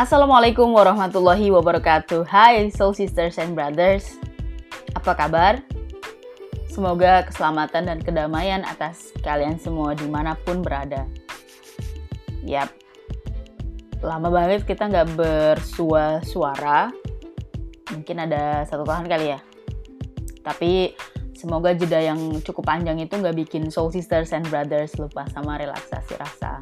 Assalamualaikum warahmatullahi wabarakatuh. Hai Soul Sisters and Brothers. Apa kabar? Semoga keselamatan dan kedamaian atas kalian semua di mana pun berada. Yap. Lama banget kita nggak bersua suara Mungkin ada satu tahun kali ya. Tapi semoga jeda yang cukup panjang itu nggak bikin Soul Sisters and Brothers lupa sama relaksasi rasa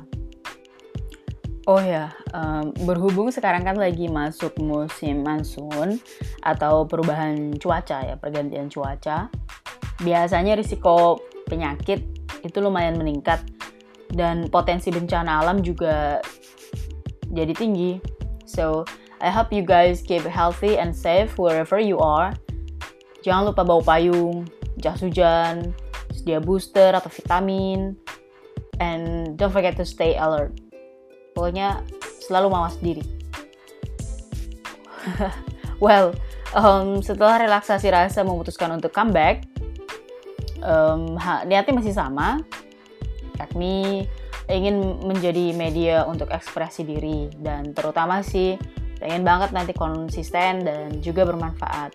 Oh ya, um, berhubung sekarang kan lagi masuk musim monsoon atau perubahan cuaca ya, pergantian cuaca. Biasanya risiko penyakit itu lumayan meningkat dan potensi bencana alam juga jadi tinggi. So, I hope you guys keep healthy and safe wherever you are. Jangan lupa bawa payung, jas hujan, sedia booster atau vitamin, and don't forget to stay alert pokoknya selalu mawas diri. Well um, setelah relaksasi rasa memutuskan untuk comeback um, niatnya masih sama. Yakni ingin menjadi media untuk ekspresi diri dan terutama sih pengen banget nanti konsisten dan juga bermanfaat.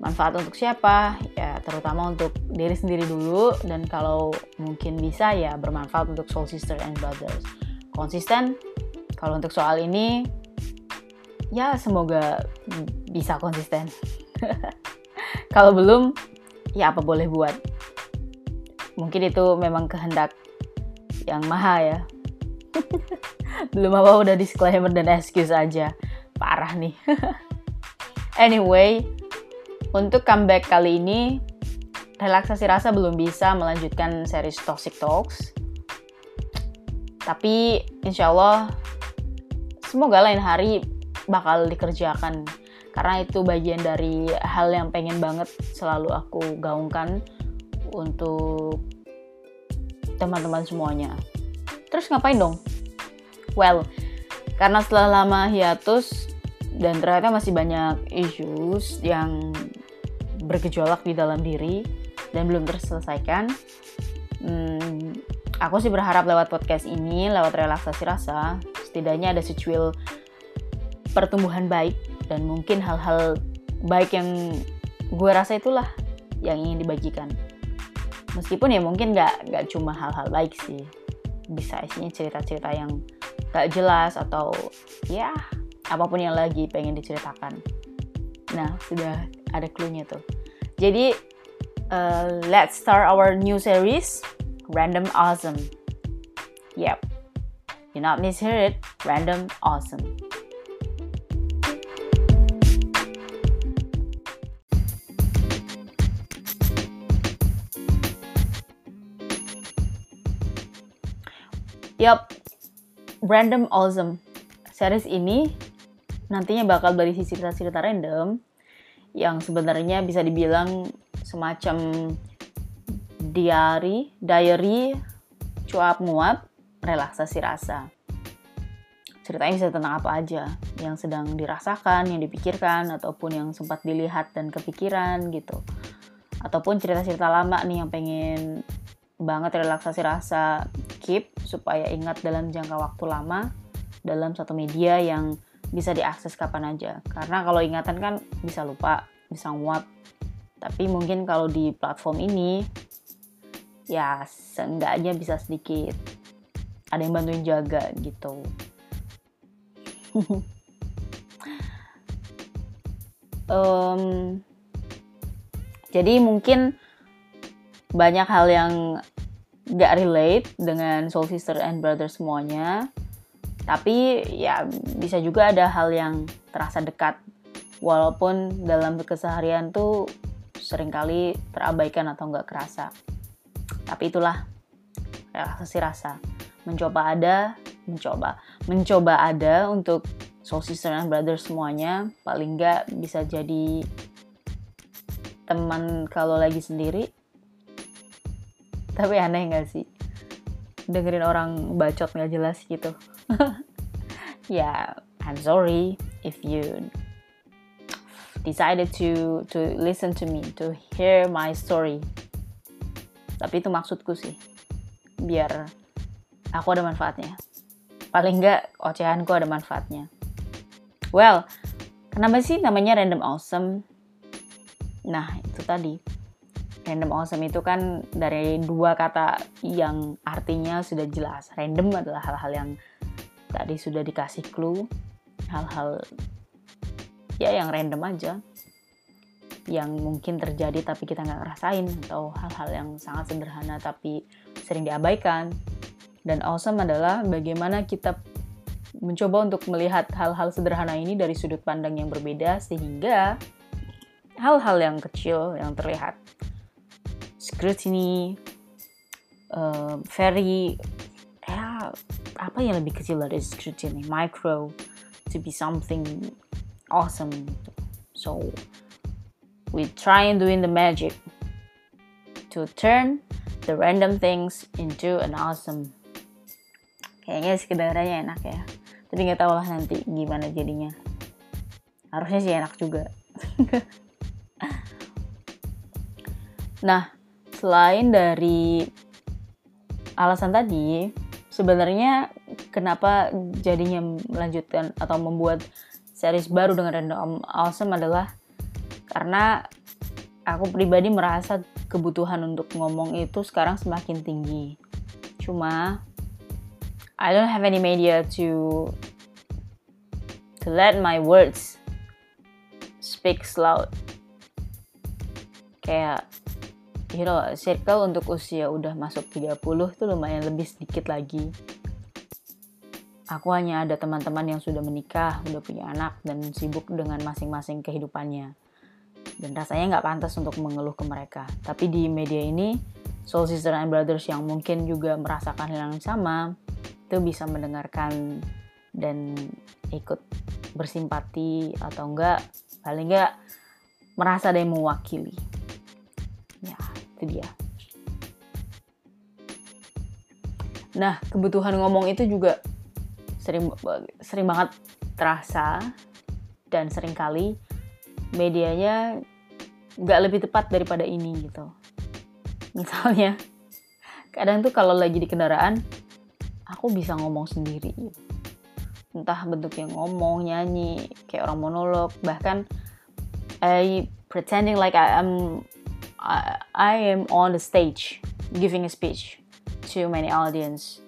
Manfaat untuk siapa? Ya terutama untuk diri sendiri dulu dan kalau mungkin bisa ya bermanfaat untuk soul sister and brothers konsisten. Kalau untuk soal ini, ya semoga bisa konsisten. Kalau belum, ya apa boleh buat. Mungkin itu memang kehendak yang maha ya. belum apa udah disclaimer dan excuse aja. Parah nih. anyway, untuk comeback kali ini, relaksasi rasa belum bisa melanjutkan series Toxic Talks tapi insya Allah semoga lain hari bakal dikerjakan karena itu bagian dari hal yang pengen banget selalu aku gaungkan untuk teman-teman semuanya. Terus ngapain dong? Well, karena setelah lama hiatus dan ternyata masih banyak issues yang bergejolak di dalam diri dan belum terselesaikan, hmm, aku sih berharap lewat podcast ini, lewat relaksasi rasa, setidaknya ada secuil pertumbuhan baik dan mungkin hal-hal baik yang gue rasa itulah yang ingin dibagikan. Meskipun ya mungkin nggak nggak cuma hal-hal baik sih, bisa isinya cerita-cerita yang gak jelas atau ya apa pun yang lagi pengen diceritakan. Nah sudah ada clue-nya tuh. Jadi uh, let's start our new series Random Awesome. Yep, you not mishear it, Random Awesome. Yup, Random Awesome. Series ini nantinya bakal berisi cerita-cerita random yang sebenarnya bisa dibilang semacam diary, diary, cuap nguap, relaksasi rasa. Ceritanya bisa tentang apa aja yang sedang dirasakan, yang dipikirkan, ataupun yang sempat dilihat dan kepikiran gitu. Ataupun cerita-cerita lama nih yang pengen banget relaksasi rasa keep supaya ingat dalam jangka waktu lama dalam satu media yang bisa diakses kapan aja. Karena kalau ingatan kan bisa lupa, bisa nguap. Tapi mungkin kalau di platform ini ya seenggaknya bisa sedikit. Ada yang bantuin jaga gitu. Um, jadi mungkin banyak hal yang gak relate dengan soul sister and brother semuanya. Tapi ya bisa juga ada hal yang terasa dekat. Walaupun dalam keseharian tuh sering kali terabaikan atau nggak kerasa tapi itulah relaksasi rasa. Mencoba ada, mencoba. Mencoba ada untuk soul sister and brother semuanya. Paling nggak bisa jadi teman kalau lagi sendiri. Tapi aneh nggak sih? Dengerin orang bacot nggak jelas gitu. ya, yeah, I'm sorry if you decided to to listen to me, to hear my story tapi itu maksudku sih. Biar aku ada manfaatnya. Paling enggak ocehanku ada manfaatnya. Well kenapa sih namanya random awesome? Nah itu tadi. Random awesome itu kan dari dua kata yang artinya sudah jelas. Random adalah hal-hal yang tadi sudah dikasih clue. Hal-hal ya yang random aja yang mungkin terjadi tapi kita nggak ngerasain atau hal-hal yang sangat sederhana tapi sering diabaikan. Dan awesome adalah bagaimana kita mencoba untuk melihat hal-hal sederhana ini dari sudut pandang yang berbeda sehingga hal-hal yang kecil yang terlihat. Scrutiny uh, very ya apa yang lebih kecil dari scrutiny? Micro to be something awesome. So we try and doing the magic to turn the random things into an awesome. Kayaknya sekedarnya enak ya. Tapi nggak tahu lah nanti gimana jadinya. Harusnya sih enak juga. nah, selain dari alasan tadi, sebenarnya kenapa jadinya melanjutkan atau membuat series baru dengan Random Awesome adalah karena aku pribadi merasa kebutuhan untuk ngomong itu sekarang semakin tinggi. Cuma I don't have any media to to let my words speak loud. Kayak you know circle untuk usia udah masuk 30 tuh lumayan lebih sedikit lagi. Aku hanya ada teman-teman yang sudah menikah, udah punya anak, dan sibuk dengan masing-masing kehidupannya dan rasanya nggak pantas untuk mengeluh ke mereka. Tapi di media ini, soul sister and brothers yang mungkin juga merasakan hal yang sama, itu bisa mendengarkan dan ikut bersimpati atau enggak, paling enggak merasa ada yang mewakili. Ya, itu dia. Nah, kebutuhan ngomong itu juga sering sering banget terasa dan sering kali medianya nggak lebih tepat daripada ini gitu. Misalnya kadang tuh kalau lagi di kendaraan aku bisa ngomong sendiri. Entah bentuknya ngomong nyanyi kayak orang monolog bahkan I pretending like I am I, I am on the stage giving a speech to many audience.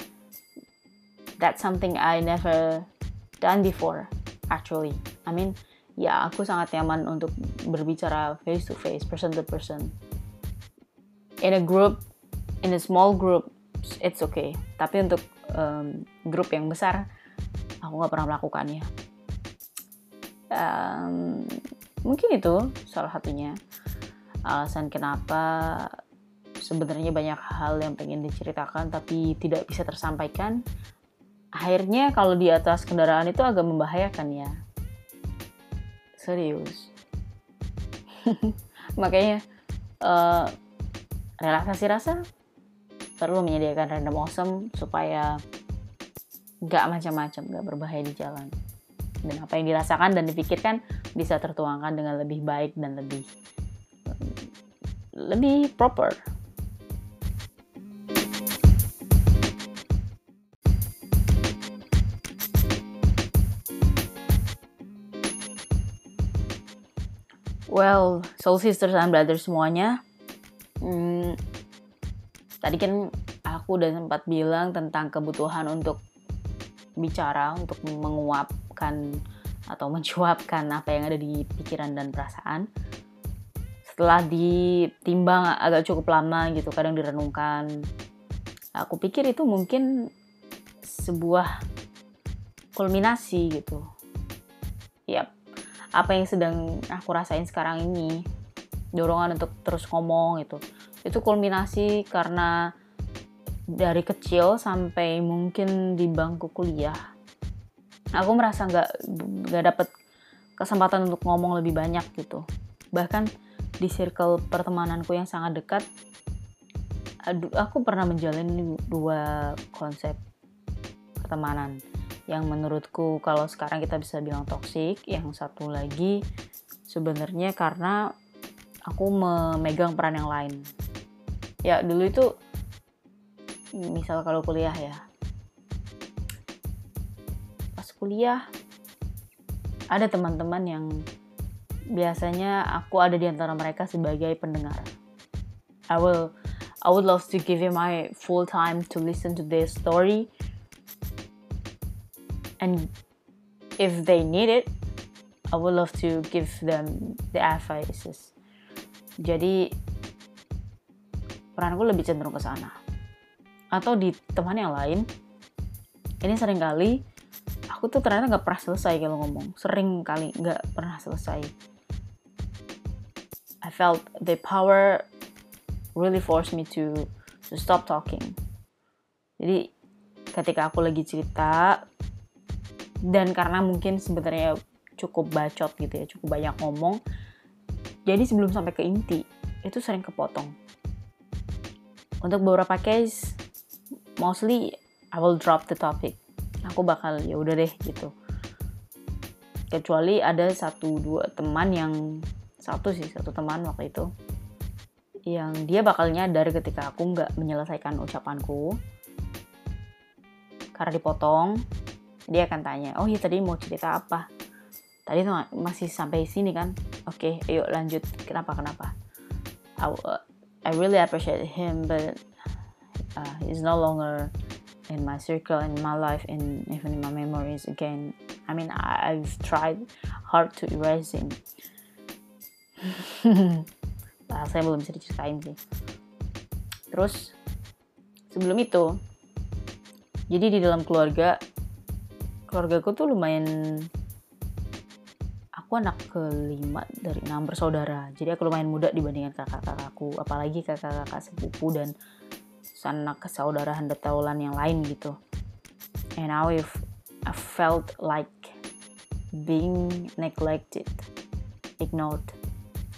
That's something I never done before actually. I mean ya aku sangat nyaman untuk berbicara face to face, person to person. In a group, in a small group, it's okay. Tapi untuk um, grup yang besar, aku nggak pernah melakukannya. Um, mungkin itu salah satunya alasan kenapa sebenarnya banyak hal yang pengen diceritakan tapi tidak bisa tersampaikan. Akhirnya kalau di atas kendaraan itu agak membahayakan ya serius. Makanya uh, relaksasi rasa perlu menyediakan random awesome supaya gak macam-macam gak berbahaya di jalan. Dan apa yang dirasakan dan dipikirkan bisa tertuangkan dengan lebih baik dan lebih lebih proper Well, soul sisters and brothers semuanya. Hmm, tadi kan aku udah sempat bilang tentang kebutuhan untuk bicara, untuk menguapkan atau mencuapkan apa yang ada di pikiran dan perasaan. Setelah ditimbang agak cukup lama gitu, kadang direnungkan. Aku pikir itu mungkin sebuah kulminasi gitu. Yap, apa yang sedang aku rasain sekarang ini dorongan untuk terus ngomong itu itu kulminasi karena dari kecil sampai mungkin di bangku kuliah aku merasa nggak nggak dapet kesempatan untuk ngomong lebih banyak gitu. Bahkan di circle pertemananku yang sangat dekat aku pernah menjalani dua konsep pertemanan yang menurutku kalau sekarang kita bisa bilang toksik yang satu lagi sebenarnya karena aku memegang peran yang lain ya dulu itu misal kalau kuliah ya pas kuliah ada teman-teman yang biasanya aku ada di antara mereka sebagai pendengar. I will I would love to give you my full time to listen to their story. And if they need it, I would love to give them the advices. Jadi peranku lebih cenderung ke sana. Atau di teman yang lain, ini sering kali aku tuh ternyata nggak pernah selesai kalau ngomong. Sering kali nggak pernah selesai I felt the power really forced me to to stop talking. Jadi ketika aku lagi cerita dan karena mungkin sebenarnya cukup bacot gitu ya, cukup banyak ngomong. Jadi sebelum sampai ke inti, itu sering kepotong. Untuk beberapa case, mostly I will drop the topic. Aku bakal ya udah deh gitu. Kecuali ada satu dua teman yang satu sih satu teman waktu itu yang dia bakal nyadar ketika aku nggak menyelesaikan ucapanku karena dipotong dia akan tanya oh iya tadi mau cerita apa? Tadi tuh masih sampai sini kan? Oke okay, ayo lanjut. Kenapa kenapa? I, uh, I really appreciate him but uh, he's no longer in my circle in my life and even in my memories again. I mean I, I've tried hard to erase him. Saya belum bisa diceritain sih. Terus sebelum itu jadi di dalam keluarga keluarga aku tuh lumayan aku anak kelima dari enam bersaudara. Jadi aku lumayan muda dibandingkan kakak-kakakku apalagi kakak-kakak sepupu dan sanak kesaudarahan detaulan yang lain gitu. And now if I felt like being neglected ignored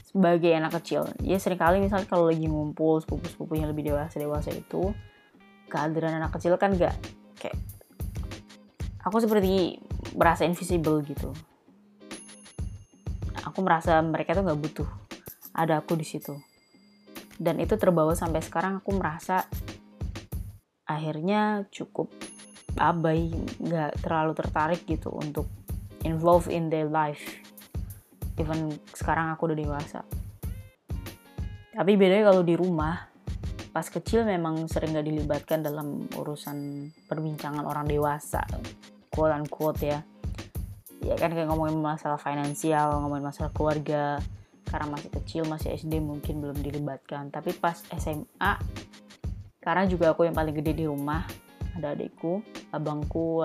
sebagai anak kecil. Ya sering kali misalnya kalau lagi ngumpul sepupu-sepupu yang lebih dewasa dewasa itu kehadiran anak kecil kan gak aku seperti merasa invisible gitu. Aku merasa mereka tuh nggak butuh ada aku di situ. Dan itu terbawa sampai sekarang aku merasa akhirnya cukup abai nggak terlalu tertarik gitu untuk involve in their life. Even sekarang aku udah dewasa. Tapi bedanya kalau di rumah pas kecil memang sering gak dilibatkan dalam urusan perbincangan orang dewasa quote unquote ya. Ya kan kayak ngomongin masalah finansial ngomongin masalah keluarga karena masih kecil masih SD mungkin belum dilibatkan. Tapi pas SMA karena juga aku yang paling gede di rumah ada adikku abangku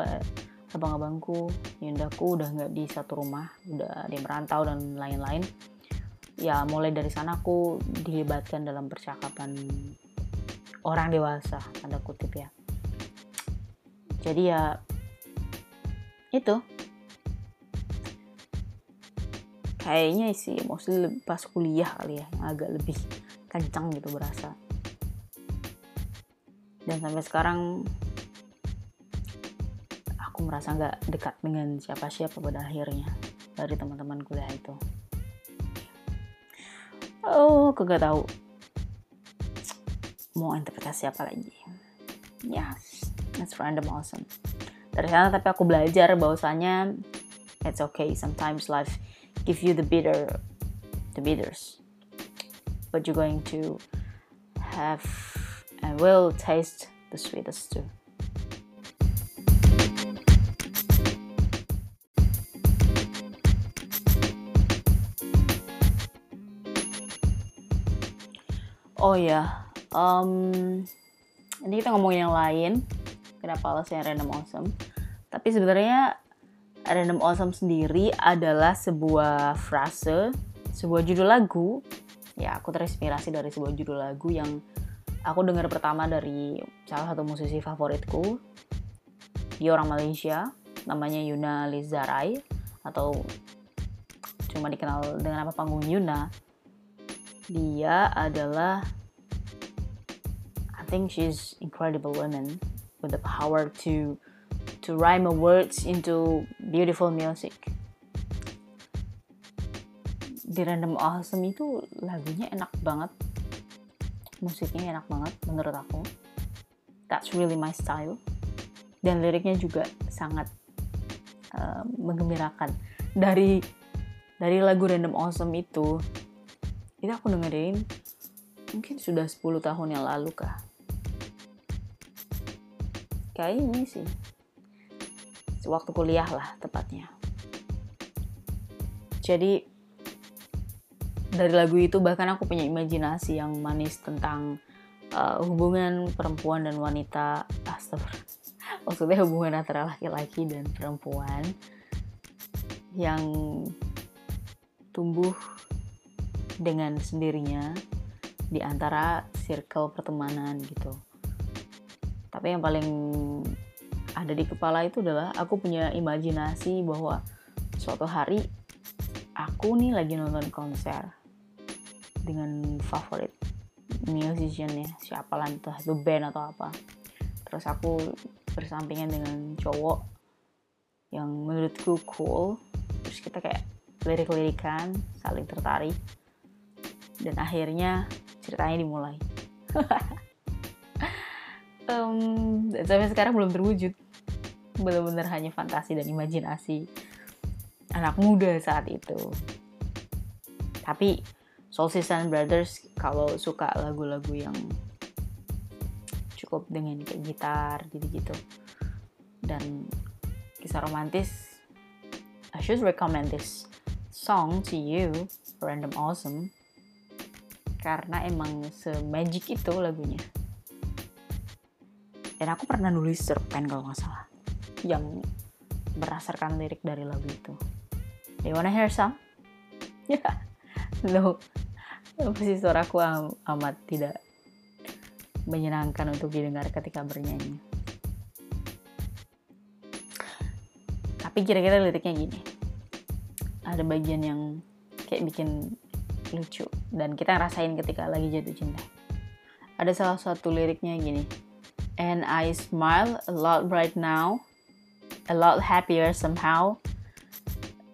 abang-abangku yundaku udah nggak di satu rumah udah yang merantau dan lain-lain. Ya mulai dari sana aku dilibatkan dalam percakapan orang dewasa tanda kutip ya. Jadi ya itu. Kayaknya sih mostly pas kuliah kali ya yang agak lebih kencang gitu berasa. Dan sampai sekarang aku merasa nggak dekat dengan siapa-siapa pada akhirnya dari teman-teman kuliah itu. Oh aku gak tahu mau interpretasi apa lagi. Yes that's random awesome dari sana tapi aku belajar bahwasanya it's okay sometimes life give you the bitter the bitters. But you're going to have and will taste the sweetest too. Oh ya um, ini kita ngomongin yang lain kenapa alasannya random awesome. Tapi sebenarnya random awesome sendiri adalah sebuah frase sebuah judul lagu. Ya aku terinspirasi dari sebuah judul lagu yang aku dengar pertama dari salah satu musisi favoritku. Dia orang Malaysia namanya Yuna Lizarai atau cuma dikenal dengan nama panggung Yuna. Dia adalah I think she's incredible woman with the power to to rhyme words into beautiful music. Di Random Awesome itu lagunya enak banget. Musiknya enak banget menurut aku. That's really my style. Dan liriknya juga sangat uh, menggembirakan. dari dari lagu Random Awesome itu itu aku dengerin mungkin sudah 10 tahun yang lalu kah kayak ini sih. Waktu kuliah lah tepatnya. Jadi dari lagu itu bahkan aku punya imajinasi yang manis tentang uh, hubungan perempuan dan wanita. Astagfirullah. Maksudnya hubungan antara laki-laki dan perempuan yang tumbuh dengan sendirinya di antara circle pertemanan gitu. Tapi yang paling ada di kepala itu adalah aku punya imajinasi bahwa suatu hari aku nih lagi nonton konser dengan favorit musiciannya siapa lah entah itu band atau apa. Terus aku bersampingan dengan cowok yang menurutku cool. Terus kita kayak lirik-lirikan saling tertarik. Dan akhirnya ceritanya dimulai um, sampai sekarang belum terwujud. Benar-benar hanya fantasi dan imajinasi anak muda saat itu. Tapi Soul and Brothers kalau suka lagu-lagu yang cukup dengan kayak gitar gitu-gitu dan kisah romantis I should recommend this song to you Random Awesome karena emang se-magic itu lagunya dan aku pernah nulis cerpen kalau nggak salah yang berdasarkan lirik dari lagu itu do you wanna hear some? ya no pasti suaraku am amat tidak menyenangkan untuk didengar ketika bernyanyi. Tapi kira-kira liriknya gini. Ada bagian yang kayak bikin lucu dan kita ngerasain ketika lagi jatuh cinta. Ada salah satu liriknya gini. And I smile a lot right now, a lot happier somehow.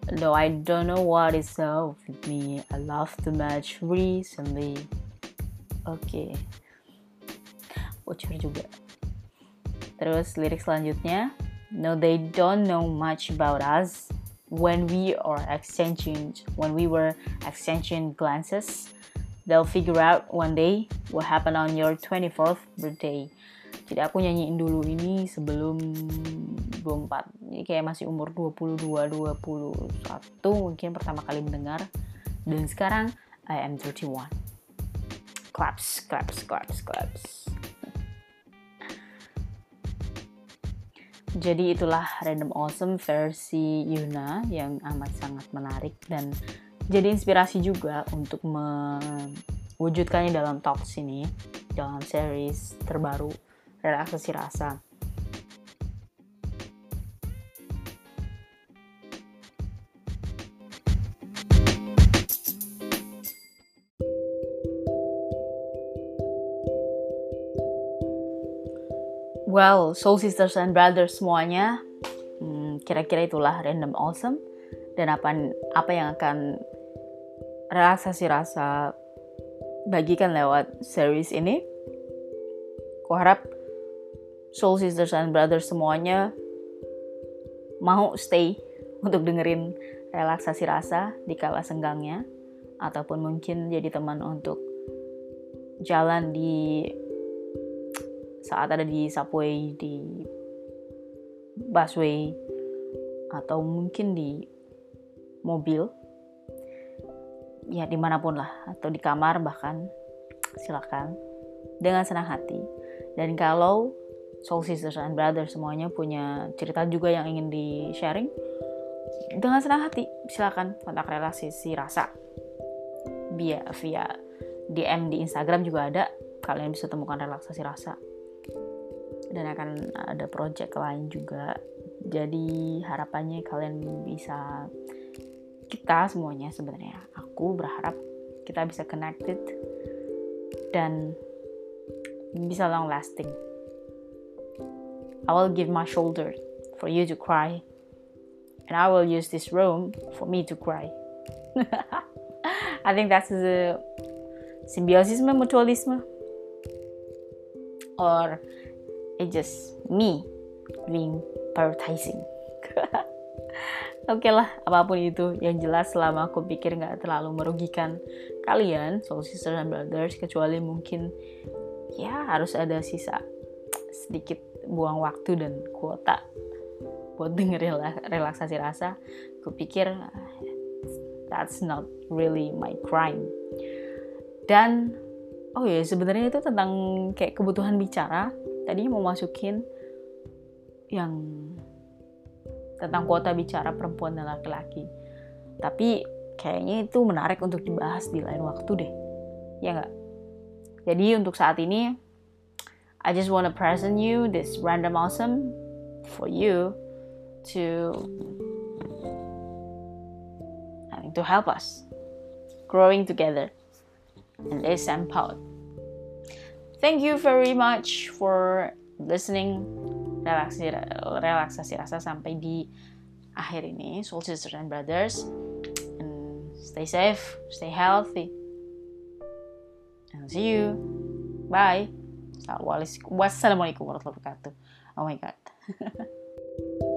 Though I don't know what is up with me, I love too much recently. Okay. Bocor juga. Terus lirik selanjutnya. No they don't know much about us. When we are exchanging when we were exchanging glances they'll figure out one day what happened on your 24th birthday jadi aku nyanyiin dulu ini sebelum 24 ini kayak masih umur 22 21 mungkin pertama kali mendengar. Dan sekarang I am 31 claps claps claps claps. Jadi itulah Random Awesome versi Yuna yang amat sangat menarik dan jadi inspirasi juga untuk mewujudkannya dalam talks ini, dalam series terbaru Relaksasi Rasa. Well, Soul Sisters and Brothers semuanya, hmm, kira-kira itulah random awesome dan apa apa yang akan relaksasi rasa bagikan lewat series ini. Kuharap Soul Sisters and Brothers semuanya mau stay untuk dengerin relaksasi rasa di kala senggangnya ataupun mungkin jadi teman untuk jalan di saat ada di subway, di busway, atau mungkin di mobil, ya di mana pun lah, atau di kamar bahkan, silakan. Dengan senang hati. Dan kalau Soul Sisters and Brothers semuanya punya cerita juga yang ingin di sharing, dengan senang hati silakan kontak relasi si rasa. Via via DM di Instagram juga ada. Kalian bisa temukan relaksasi rasa. Dan akan ada project lain juga. Jadi harapannya kalian bisa kita semuanya sebenarnya aku berharap kita bisa connected dan bisa long lasting I will give my shoulder for you to cry. And I will use this room for me to cry. I think that's the symbiosis mutualism or it's just me doing prioritizing. Oke okay lah, apa pun itu. Yang jelas selama aku pikir nggak terlalu merugikan kalian, Soul Sisters and Brothers, kecuali mungkin ya harus ada sisa sedikit buang waktu dan kuota buat dengerin relaksasi rasa. Aku pikir that's not really my crime. Dan oh ya sebenarnya itu tentang kayak kebutuhan bicara. Tadinya mau masukin yang tentang kuota bicara perempuan dan laki-laki. Tapi kayaknya itu menarik untuk dibahas di lain waktu deh. Ya nggak? Jadi untuk saat ini, I just wanna present you this random awesome for you to to help us growing together and this empowered. Thank you very much for listening. Relaksasi relaksasi rasa sampai di akhir ini soul sisters and brothers and stay safe stay healthy and see you. Bye wassalamualaikum warahmatullahi wabarakatuh. Oh my god